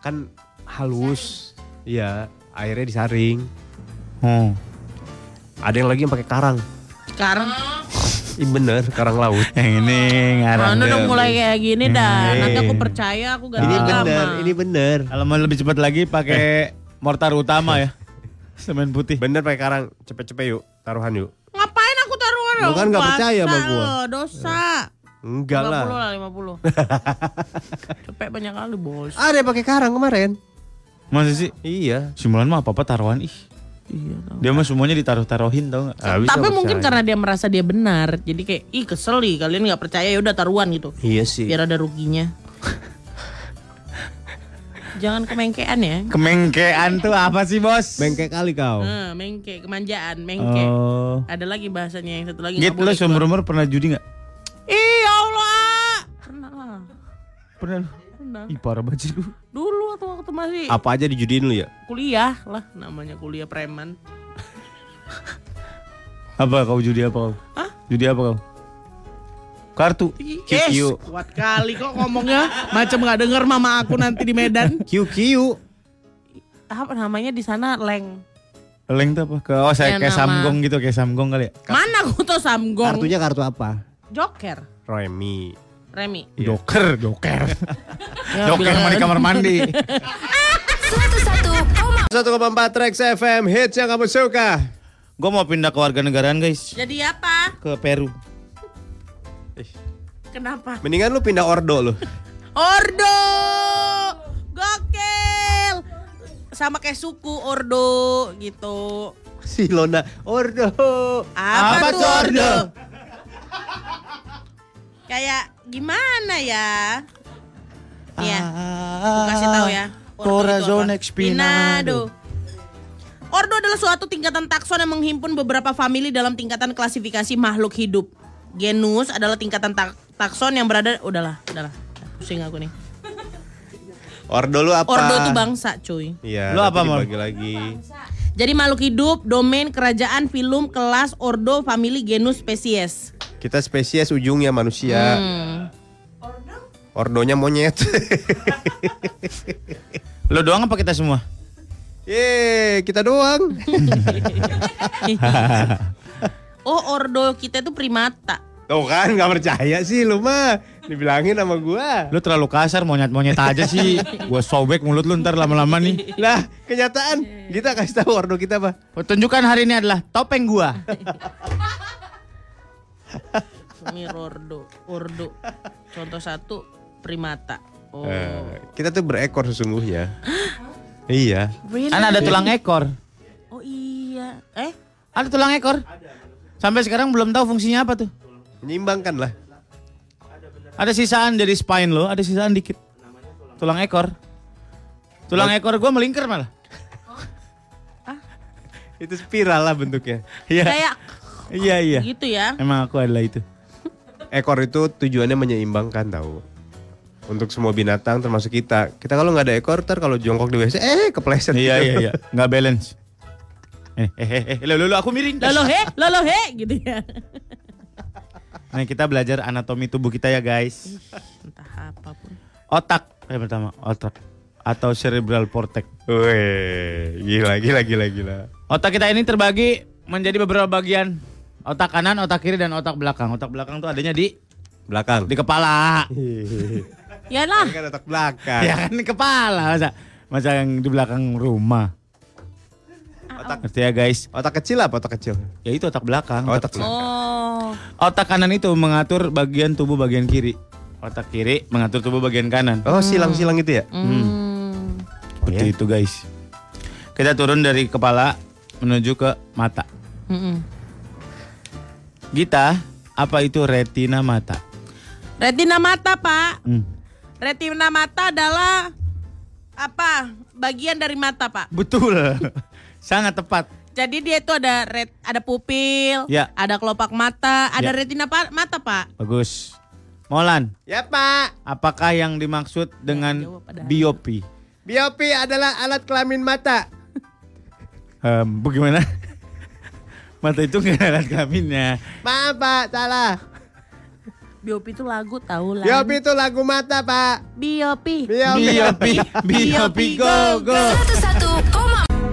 Kan halus. Iya, airnya disaring. Oh. Ada yang lagi yang pakai karang. Sekarang Ih bener, karang laut. Yang ini ngarang. Mana udah mulai kayak gini dah. Hmm. Nanti aku percaya aku ganti Ini bener, ini bener. Kalau mau lebih cepat lagi pakai mortar utama ya. Semen putih. Bener pakai karang. Cepet-cepet yuk, taruhan yuk. Ngapain aku taruhan? Lu kan nggak percaya sama gua. lo, Dosa. Enggak 50 lah. lah 50. Cepet banyak kali bos. Ada yang pakai karang kemarin. Masa sih? Iya. Simulan mah apa-apa taruhan ih. Iya. Dia mah semuanya ditaruh-taruhin tau gak? Ah, bisa Tapi mungkin percaya. karena dia merasa dia benar, jadi kayak ih kesel nih kalian nggak percaya ya udah taruhan gitu, Iya sih. biar ada ruginya. Jangan kemengkean ya. Kemengkean tuh apa sih bos? Bengkek kali kau. Eh, mengke, kemanjaan, mengke. Oh. Ada lagi bahasanya yang satu lagi. Git, nggak lu boleh seumur umur pernah judi gak? keluar. Ih, ya Allah. Pernah lah. Pernah. Pernah. Ih parah banget lu. Dulu waktu waktu masih Apa aja dijudiin lu ya? kuliah lah namanya kuliah preman. Apa kau judi apa kau? Hah? Judi apa kau? Kartu. Yes, kuat kali kok ngomongnya macam nggak denger mama aku nanti di Medan. QQ. Apa namanya di sana leng. Leng tuh apa? Ke, oh saya Ya, kayak nama. samgong gitu, kayak samgong kali ya. Mana aku tuh samgong. Kartunya kartu apa? Joker. Remi. Remi. Joker, joker. Ya, joker mah di kamar mandi. 101,4 1,4 Trax FM hits yang kamu suka. Gue mau pindah ke warga negaraan guys. Jadi apa? Ke Peru. Kenapa? Mendingan lu pindah ordo lu. Ordo. Gokil. Sama kayak suku Ordo gitu. Si Lona ordo. Apa, Apa tuh tuh Ordo? Ordo? Kayak gimana ya? Iya. Aku kasih tahu ya. Corazon? Expinado. Ordo adalah suatu tingkatan takson yang menghimpun beberapa famili dalam tingkatan klasifikasi makhluk hidup. Genus adalah tingkatan tak- takson yang berada udahlah, udahlah. Pusing aku nih. Ordo lu apa? Ordo itu bangsa, cuy. Iya. Lu apa, dibagi lagi. Jadi makhluk hidup, domain, kerajaan, film, kelas, ordo, famili, genus, spesies. Kita spesies ujungnya manusia. Hmm. Ordonya monyet. Lo doang apa kita semua? Yeay, kita doang. Oh, ordo kita itu primata. Tuh kan gak percaya sih lu mah. Dibilangin sama gua. Lo terlalu kasar, monyet-monyet aja sih. Gue sobek mulut lu ntar lama-lama nih. Lah, kenyataan kita kasih tahu ordo kita apa? Tunjukkan hari ini adalah topeng gua. Ini ordo, ordo. Contoh satu, primata. Oh. Eh, kita tuh berekor sesungguhnya. iya. Really? Kan ada tulang ekor. Oh iya. Eh, Ada tulang ekor. Sampai sekarang belum tahu fungsinya apa tuh. Menyimbangkan lah. Ada sisaan dari spine lo, ada sisaan dikit. Tulang ekor. Tulang ekor gua melingkar malah. Itu spiral lah bentuknya. Iya. kayak Iya iya. gitu ya. Emang aku adalah itu. Ekor itu tujuannya menyeimbangkan tahu. Untuk semua binatang termasuk kita. Kita kalau nggak ada ekor, ntar kalau jongkok di WC, eh kepleset. Iya gitu. iya iya. Nggak balance. Eh eh eh, eh. Lo, aku miring. Lolo he, lolo he gitu ya. Nih kita belajar anatomi tubuh kita ya guys. Entah apa pun. Otak yang pertama, otak atau cerebral cortex. Weh, gila gila gila gila. Otak kita ini terbagi menjadi beberapa bagian. Otak kanan, otak kiri dan otak belakang. Otak belakang tuh adanya di Belakang. di kepala. Yalah. Kan otak belakang. Ya kan di kepala masa masa yang di belakang rumah. Otak Ngerti ya guys? otak kecil apa otak kecil? Ya itu otak belakang. Oh, otak belakang. Oh. Otak kanan itu mengatur bagian tubuh bagian kiri. Otak kiri mengatur tubuh bagian kanan. Oh, silang-silang itu ya? Hmm. Seperti ya. itu guys. Kita turun dari kepala menuju ke mata. Mm-mm. Gita, apa itu retina mata? Retina mata, Pak. Hmm. Retina mata adalah apa? Bagian dari mata, Pak. Betul. Sangat tepat. Jadi dia itu ada ret, ada pupil, Ya. ada kelopak mata, ada Ya. retina pa- mata, Pak. Bagus. Molan, Ya, Pak. apakah yang dimaksud dengan jawab padahal. biopi? Biopi adalah alat kelamin mata. Em, bagaimana? Mata itu nggak ada alat kelaminnya. Maaf, Pak, salah. Biopi itu lagu tahu lah. Biopi itu lagu mata, Pak. Biopi. Biopi. biopi, go, go.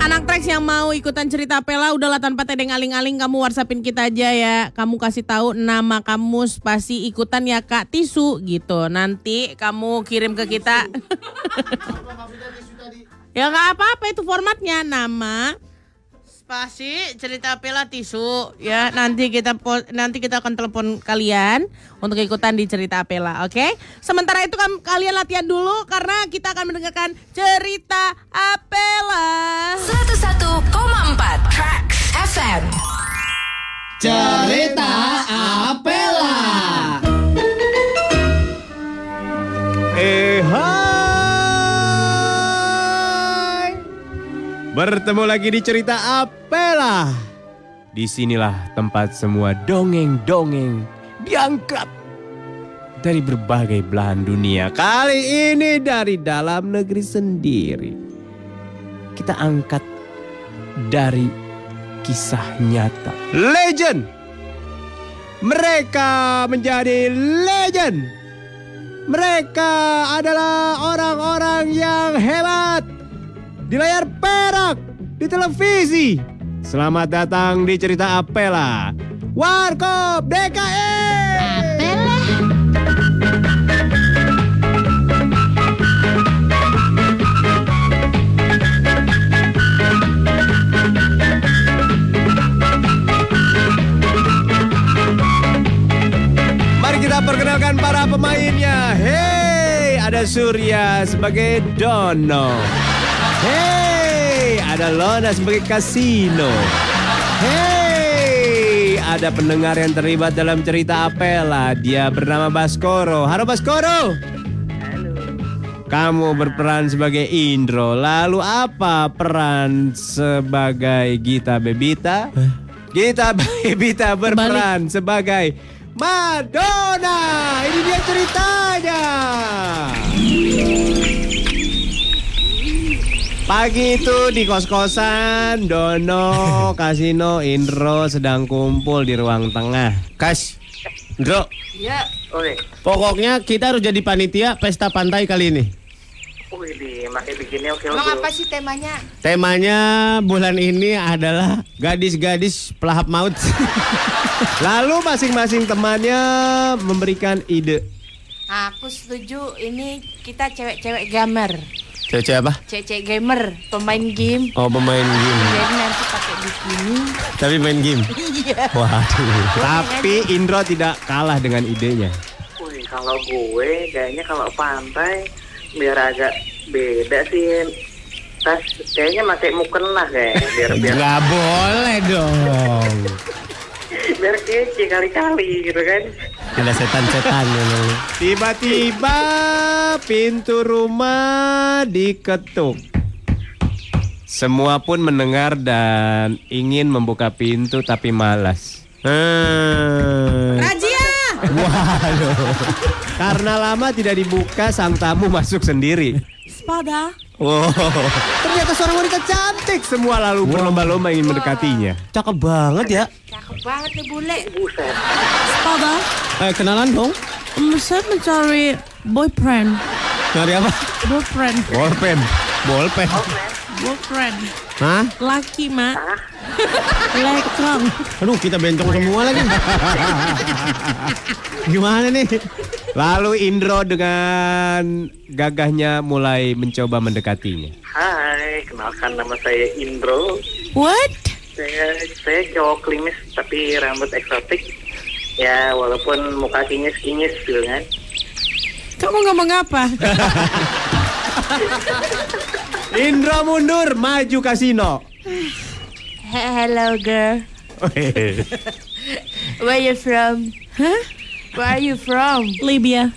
Anak Trax yang mau ikutan cerita Pela udahlah tanpa tedeng aling-aling kamu whatsappin kita aja ya. Kamu kasih tahu nama kamu spasi ikutan ya Kak Tisu gitu. Nanti kamu kirim ke kita. ya nggak apa-apa itu formatnya nama spasi cerita Pela Tisu ya. Nanti kita nanti kita akan telepon kalian untuk ikutan di cerita Pela, oke? Sementara itu kalian latihan dulu karena kita akan mendengarkan cerita Apela. 101,4 Tracks FM. Cerita Apela. Eh hai. Bertemu lagi di cerita Apela. Di sinilah tempat semua dongeng-dongeng diangkat dari berbagai belahan dunia. Kali ini dari dalam negeri sendiri. Kita angkat dari kisah nyata. Legend. Mereka menjadi legend. Mereka adalah orang-orang yang hebat di layar perak, di televisi. Selamat datang di cerita Apela. Warkop DKI. Mari kita perkenalkan para pemainnya. Hey, ada Surya sebagai Dono. Hey, ada Lona sebagai Kasino. Hey, ada pendengar yang terlibat dalam cerita Apela. Dia bernama Baskoro. Halo Baskoro. Kamu berperan sebagai Indro. Lalu apa peran sebagai Gita Bebita? Gita Bebita berperan sebagai Madonna. Ini dia ceritanya. Pagi itu di kos-kosan, Dono, Kasino, Indro sedang kumpul di ruang tengah. Kas, Indro, Ya, Oke. pokoknya kita harus jadi panitia pesta pantai kali ini. Wih, bikinnya oke emang oke. apa sih temanya? Temanya bulan ini adalah gadis-gadis pelahap maut. Lalu masing-masing temannya memberikan ide. Aku setuju ini kita cewek-cewek gamer. Cewek apa? Cewek-cewek gamer, pemain game. Oh pemain game. Jadi nanti pakai bikini. Tapi main game. Iya. Waduh. Tapi Indro tidak kalah dengan idenya. Wih, kalau gue kayaknya kalau pantai biar agak beda sih. Tas kayaknya pakai mukena kayak biar biar Nggak boleh dong. Biar kece kali-kali gitu kan. Ada setan-setan memang. Tiba-tiba pintu rumah diketuk. Semua pun mendengar dan ingin membuka pintu tapi malas. Hmm. Rajia! Karena lama tidak dibuka, sang tamu masuk sendiri. Spada. Wow. Ternyata seorang wanita cantik. Semua lalu berlomba-lomba ingin mendekatinya. Cakep banget ya. Cakep banget nih bule. Buset. Spada. Eh, kenalan dong. Um, saya mencari boyfriend. Cari apa? Boyfriend. Bolpen. Bolpen. Boyfriend. Hah? Laki, Mak. Lekong. Aduh, kita bencong semua lagi. Gimana nih? Lalu Indro dengan gagahnya mulai mencoba mendekatinya. Hai, kenalkan nama saya Indro. What? Saya saya cowok klimis tapi rambut eksotik. Ya walaupun muka kinyis-kinyis gitu kan. Kamu ngomong apa? Indra mundur, maju kasino. He- Hello, girl. Where you from? Hah? Where are you from? Libya.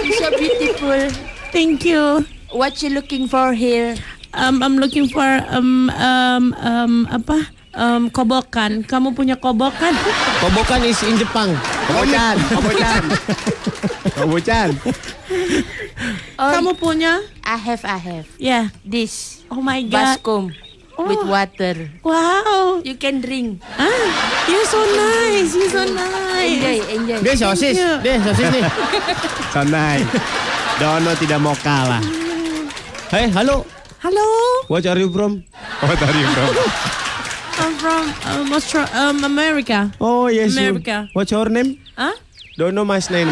You're so beautiful. Thank you. What you looking for here? Um, I'm looking for um um um apa? Um, kobokan. Kamu punya kobokan? Kobokan is in Jepang. Kobocan, kobocan. Kobocan. Oh, Kamu punya? I have, I have. Ya. This Oh my god. baskom with water. Wow. You can drink. Ah, you're so nice. You're so nice. Enjoy, enjoy. Dia sosis, you. dia sosis nih. Sanai. Dono tidak mau kalah. Hei, halo. Halo. What are you from? What are you from? I'm from um, Austra- um, America. Oh yes. you. America. What's your name? Huh? Don't know my name.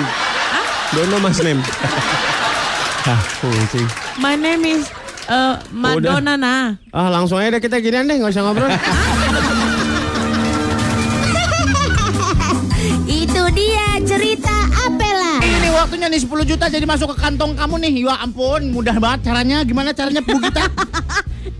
Don't know my name. ah, pusing. My name is uh, Madonna na. Ah, langsung aja deh kita ginian deh, nggak usah ngobrol. Itu dia cerita waktunya nih 10 juta jadi masuk ke kantong kamu nih. Ya ampun, mudah banget caranya. Gimana caranya Bu Gita?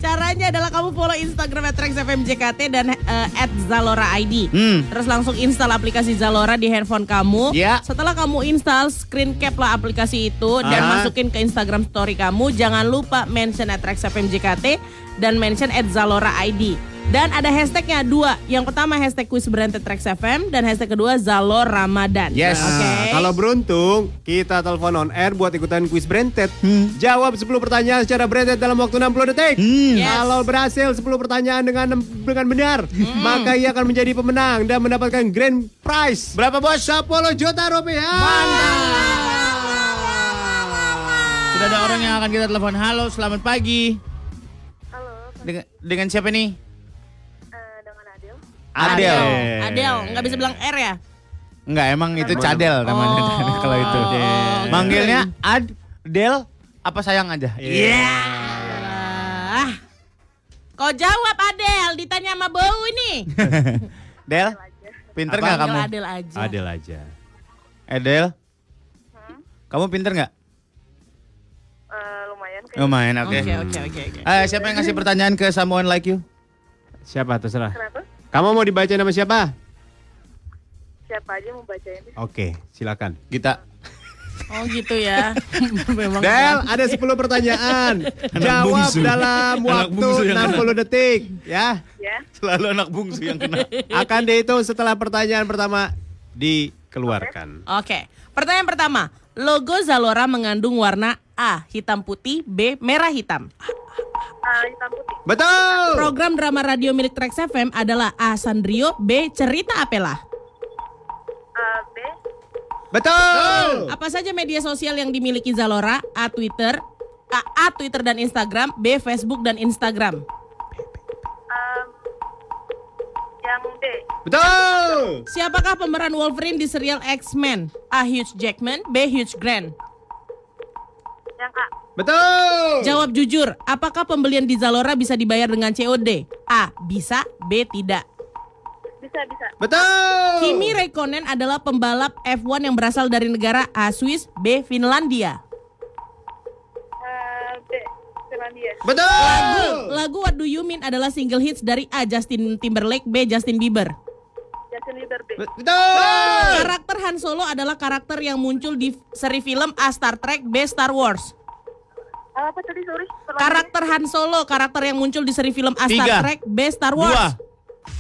Caranya adalah kamu follow Instagram @rexfmjkt dan uh, @zalora_id. Hmm. Terus langsung install aplikasi Zalora di handphone kamu. Ya. Setelah kamu install, screen cap lah aplikasi itu dan Ah. masukin ke Instagram story kamu. Jangan lupa mention @rexfmjkt dan mention @zalora_id. Dan ada hashtagnya dua. Yang pertama hashtag quiz branded Trax FM dan hashtag kedua Zalor Ramadan. Yes. Oke. Nah, kalau beruntung, kita telepon on air buat ikutan kuis Branded. Jawab 10 pertanyaan secara Branded dalam waktu 60 detik. Yes. Kalau berhasil 10 pertanyaan dengan dengan benar, maka ia akan menjadi pemenang dan mendapatkan grand prize. Berapa bos? 10 juta rupiah. Sudah ada orang yang akan kita telepon. Halo, selamat pagi. Halo, Dengan, dengan siapa nih? Eh. Adel. Adel, nggak bisa bilang R ya? Enggak, emang itu Cadel namanya Oh. kalau itu. Adel. Manggilnya Adel apa sayang aja? Iya. Ah. Kau jawab Adel, ditanya sama bau ini. Del, pinter nggak kamu? Adel aja. Adel aja. Edel, kamu pinter nggak? Eh, lumayan kayak Lumayan, oke. Oke, oke, oke. Eh, siapa yang ngasih pertanyaan ke someone like you? Siapa terserah. kenapa? Kamu mau dibaca nama siapa? Siapa aja mau baca ini? Oke, silakan. Kita. Oh gitu ya. Memang. Del, ada 10 pertanyaan. Jawab bungsu. dalam waktu bungsu yang 60 detik, ya. Ya. Selalu anak bungsu yang kena. Akan dihitung setelah pertanyaan pertama dikeluarkan. Oke. Pertanyaan pertama. Logo Zalora mengandung warna A. Hitam putih. B. Merah hitam. Hitam putih. Betul. Program drama radio milik Trax FM adalah A. Sandrio. B. Cerita Apela. Ah, B. Betul. Apa saja media sosial yang dimiliki Zalora? A. Twitter. A. A. Twitter dan Instagram. B. Facebook dan Instagram. Um, yang D. Betul. Siapakah pemeran Wolverine di serial X-Men? A. Hugh Jackman. B. Hugh Grant. Yang A. Betul. Jawab jujur, apakah pembelian di Zalora bisa dibayar dengan COD? A. Bisa, B. Tidak. Bisa, bisa. Betul. Kimi Räikkönen adalah pembalap F1 yang berasal dari negara A. Swiss, B. Finlandia. Eh, B. Finlandia. Betul. Lagu What Do You Mean adalah single hits dari A. Justin Timberlake, B. Justin Bieber. Justin Bieber B. Betul. Karakter Han Solo adalah karakter yang muncul di seri film A. Star Trek, B. Star Wars. Ah, apa tadi, sorry? Karakter Han Solo, karakter yang muncul di seri film A. Star Tiga. Trek, B. Star Dua. Wars.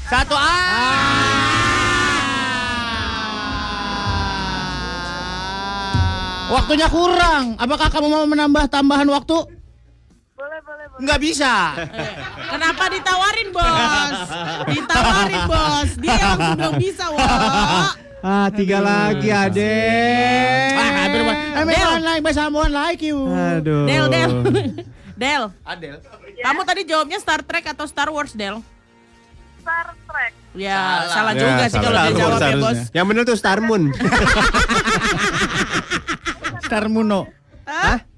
Satu A. Waktunya kurang. Apakah kamu mau menambah tambahan waktu? Nggak bisa. Kenapa ditawarin bos? Ditawarin bos. Dia yang langsung bilang bisa wah. Ah, tiga lagi, Adek. Ah, hampir banget. I mean, Del. like by someone like you. Aduh. Del, Del. Del, Adel. kamu tadi jawabnya Star Trek atau Star Wars, Del? Star Trek. Ya, salah, Ya, juga sih salah. kalau dia jawab ya, bos. Yang benar tuh Star Moon. Star Muno. Aku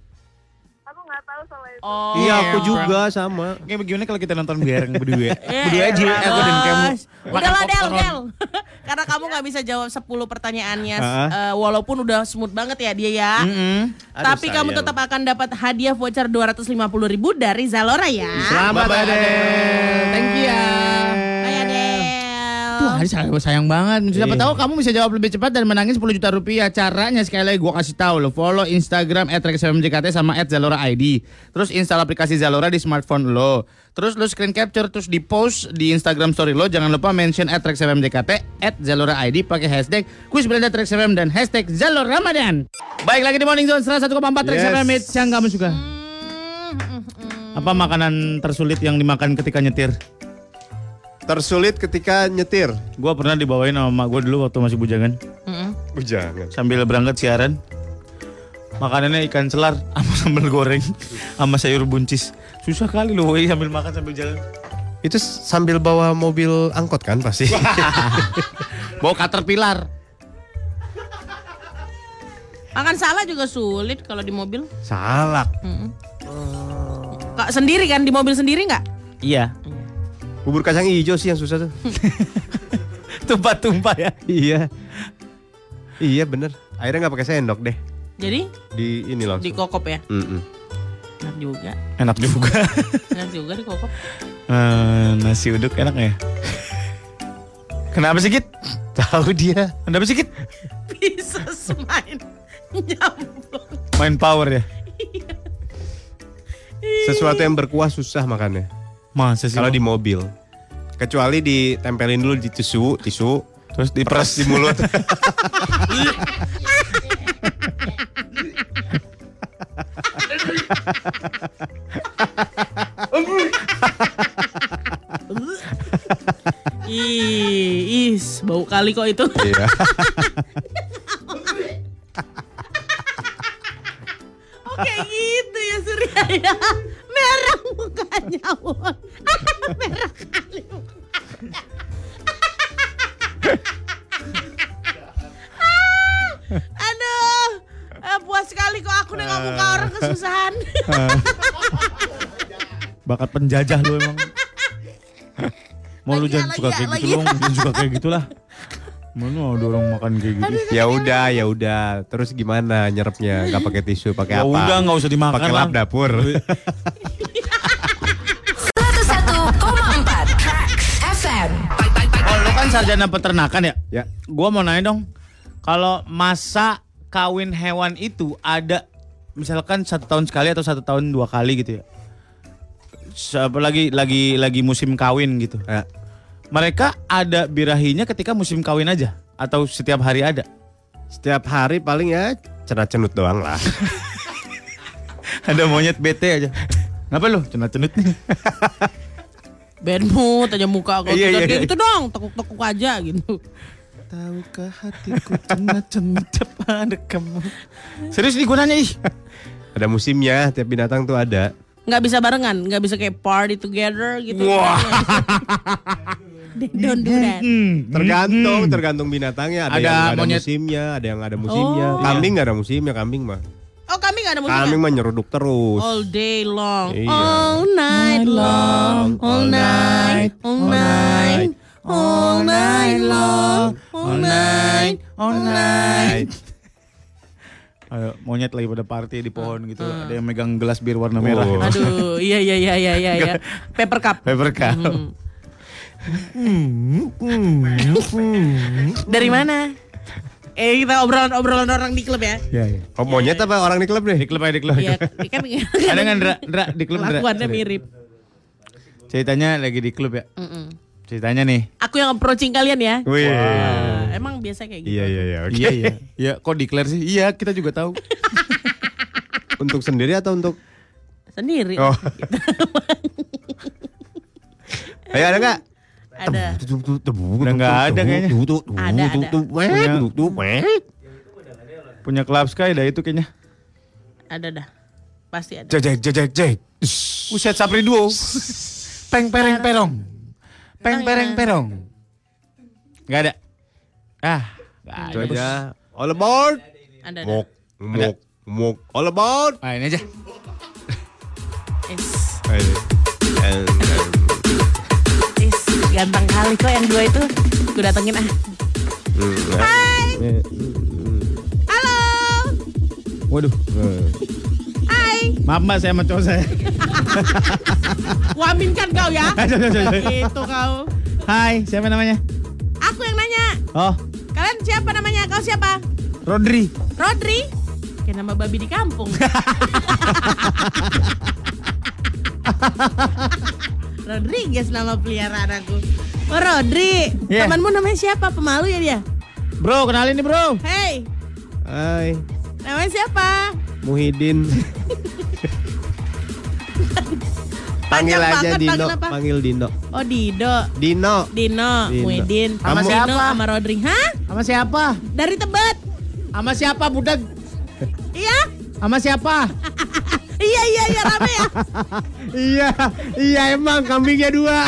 Oh. Iya, aku juga sama. Kayak bagaimana kalau kita nonton bareng berdua? Eh, berdua aja, elah, aku dan kamu. Udahlah Del, Del. Karena kamu nggak bisa jawab 10 pertanyaannya eh, walaupun udah smooth banget ya dia ya. Mm-mm. Tapi Aduh, kamu sayang. tetap akan dapat hadiah voucher 250 ribu dari Zalora ya. Selamat. Adel. Thank you ya. Tuh, Adi sayang, sayang banget. Siapa Iya. tahu kamu bisa jawab lebih cepat dan menangin 10 juta rupiah. Caranya sekali lagi gua kasih tahu lo. Follow Instagram @rexfmjkt sama @zalora ID. Terus install aplikasi Zalora di smartphone lo. Terus lo screen capture terus di post di Instagram story lo. Jangan lupa mention @rexfmjkt @zalora ID pakai hashtag kuis beranda rexfm dan hashtag Zalora Ramadan. Baik lagi di Morning Zone 101,4 Rex Yes. FM yang kamu suka. Apa makanan tersulit yang dimakan ketika nyetir? Tersulit ketika nyetir. Gua pernah dibawain sama mak gue dulu waktu masih bujangan. Bujangan. Sambil berangkat siaran. Makanannya ikan selar sama sambal goreng sama sayur buncis. Susah kali loh woy, sambil makan sambil jalan. Itu sambil bawa mobil angkot kan pasti. Bawa caterpillar. Makan salah juga sulit kalau di mobil. Salak. Kak sendiri kan di mobil sendiri nggak? Iya. Bubur kacang hijau sih yang susah tuh. Tumpah-tumpah ya. iya. Iya bener. Akhirnya nggak pakai sendok deh. Jadi Di ini langsung. di kokop ya. Mm-mm. Enak juga. Enak juga. Enak juga di kokop. Eh, nasi uduk enak ya? Kenapa sih Kit? Tahu dia. Kenapa sih Kit? Bisa semain nyambung. Main power ya? Sesuatu yang berkuah susah makannya. Masa sih? Kalau di mobil. Kecuali ditempelin dulu di tisu, tisu, terus peras diperas di mulut. Ih, is, bau kali kok itu. Iya. Oke gitu ya Surya ya. Bakat penjajah lu emang. Mau lu jangan suka ya, kayak gitu dong, jangan suka kayak gitulah. Mana ada orang makan kayak gitu. ya udah, ya udah. Terus gimana nyerapnya? Gak pakai tisu, pakai Ya apa? udah nggak usah dimakan Pakai lap dapur. 101,4 Tracks FM. Oh, lu kan sarjana peternakan ya? ya. Gua mau nanya dong, kalau masa kawin hewan itu ada misalkan satu tahun sekali atau satu tahun dua kali gitu ya? Siapa lagi lagi lagi musim kawin gitu? Ya. Mereka ada birahinya ketika musim kawin aja atau setiap hari ada? Setiap hari paling ya cenat-cenut doang lah. Ada monyet bete aja. Ngapa lu? Cenat-cenut nih. Benmu tanya muka kok Iya, iya, iya. gitu dong, tekuk-tekuk aja gitu. Tahukah hatiku cenat-cenut pada kamu? Serius nih gue nanya ih. Ada musimnya, tiap binatang tuh ada. Nggak bisa barengan, nggak bisa kayak party together gitu. Wah. They don't do that. Tergantung, tergantung binatangnya. Ada, Ada yang ada monyet. musimnya, ada yang nggak ada musimnya. Oh. Kambing nggak ada musimnya, kambing mah. Oh kami nggak ada musiknya. Kambing mah nyeruduk terus. All day long, Iya. all night long, all night, all night, all night long, all night, all night. Ayo, monyet lagi pada party di pohon gitu. Ada yang megang gelas bir warna merah. Oh. Aduh, iya iya iya iya iya iya. Paper cup. Paper cup. Dari mana? Eh kita obrolan obrolan orang di klub ya. Iya, iya. Oh monyet apa orang di klub Di nih? klub aja di klub. Iya, kan Ada nggak Ndra? Ndra di klub Ndra? Kelakuannya mirip. Ceritanya lagi di klub ya? Mm-mm. Ceritanya nih. Aku yang approaching kalian ya. Wih. Wah, emang biasa kayak gitu. Iya iya iya. Iya iya. Iya, kok declare sih? Iya, kita juga tahu. Untuk sendiri atau untuk? Sendiri. Oh. Ayo ada nggak? Ada. Udah nggak ada kayaknya. Ada, ada. Punya Club Sky dah itu kayaknya. Ada dah. Pasti ada. Jek jek jek jek. Uset Sapri Duo. Peng pereng perong. Peng pereng perong. Gak ada. Ah, gak Itu aja. All aboard. Ada. ada. Mok mok mok. All aboard. Ah, ini aja. Is. Eh, is, ganteng kali kok yang dua itu. Gue datengin ah. hmm, Hai. eh, Halo. Waduh. Hai. Maaf mbak, saya sama cowok saya. Waminkan kau ya. Itu kau. Hai, siapa namanya? Aku yang nanya. Oh, Kalian siapa namanya? Kau siapa? Rodri. Rodri. Kayak nama babi di kampung. Rodriguez nama peliharaan aku. Oh Rodri. Iya. Temanmu namanya siapa? Pemalu ya dia? Bro, kenalin nih bro. Hey, Hai, namanya siapa? Muhyiddin. Panggil aja banget, Dino, panggil apa? panggil Dino. Oh Dino. Dino. Dino, Dino. Muhyiddin. Sama Dino siapa? sama Rodri. Hah? Sama siapa? Dari Tebet. Sama siapa budak? Iya? Sama siapa? Iya, iya, iya rame ya. Iya, iya emang kambingnya dua.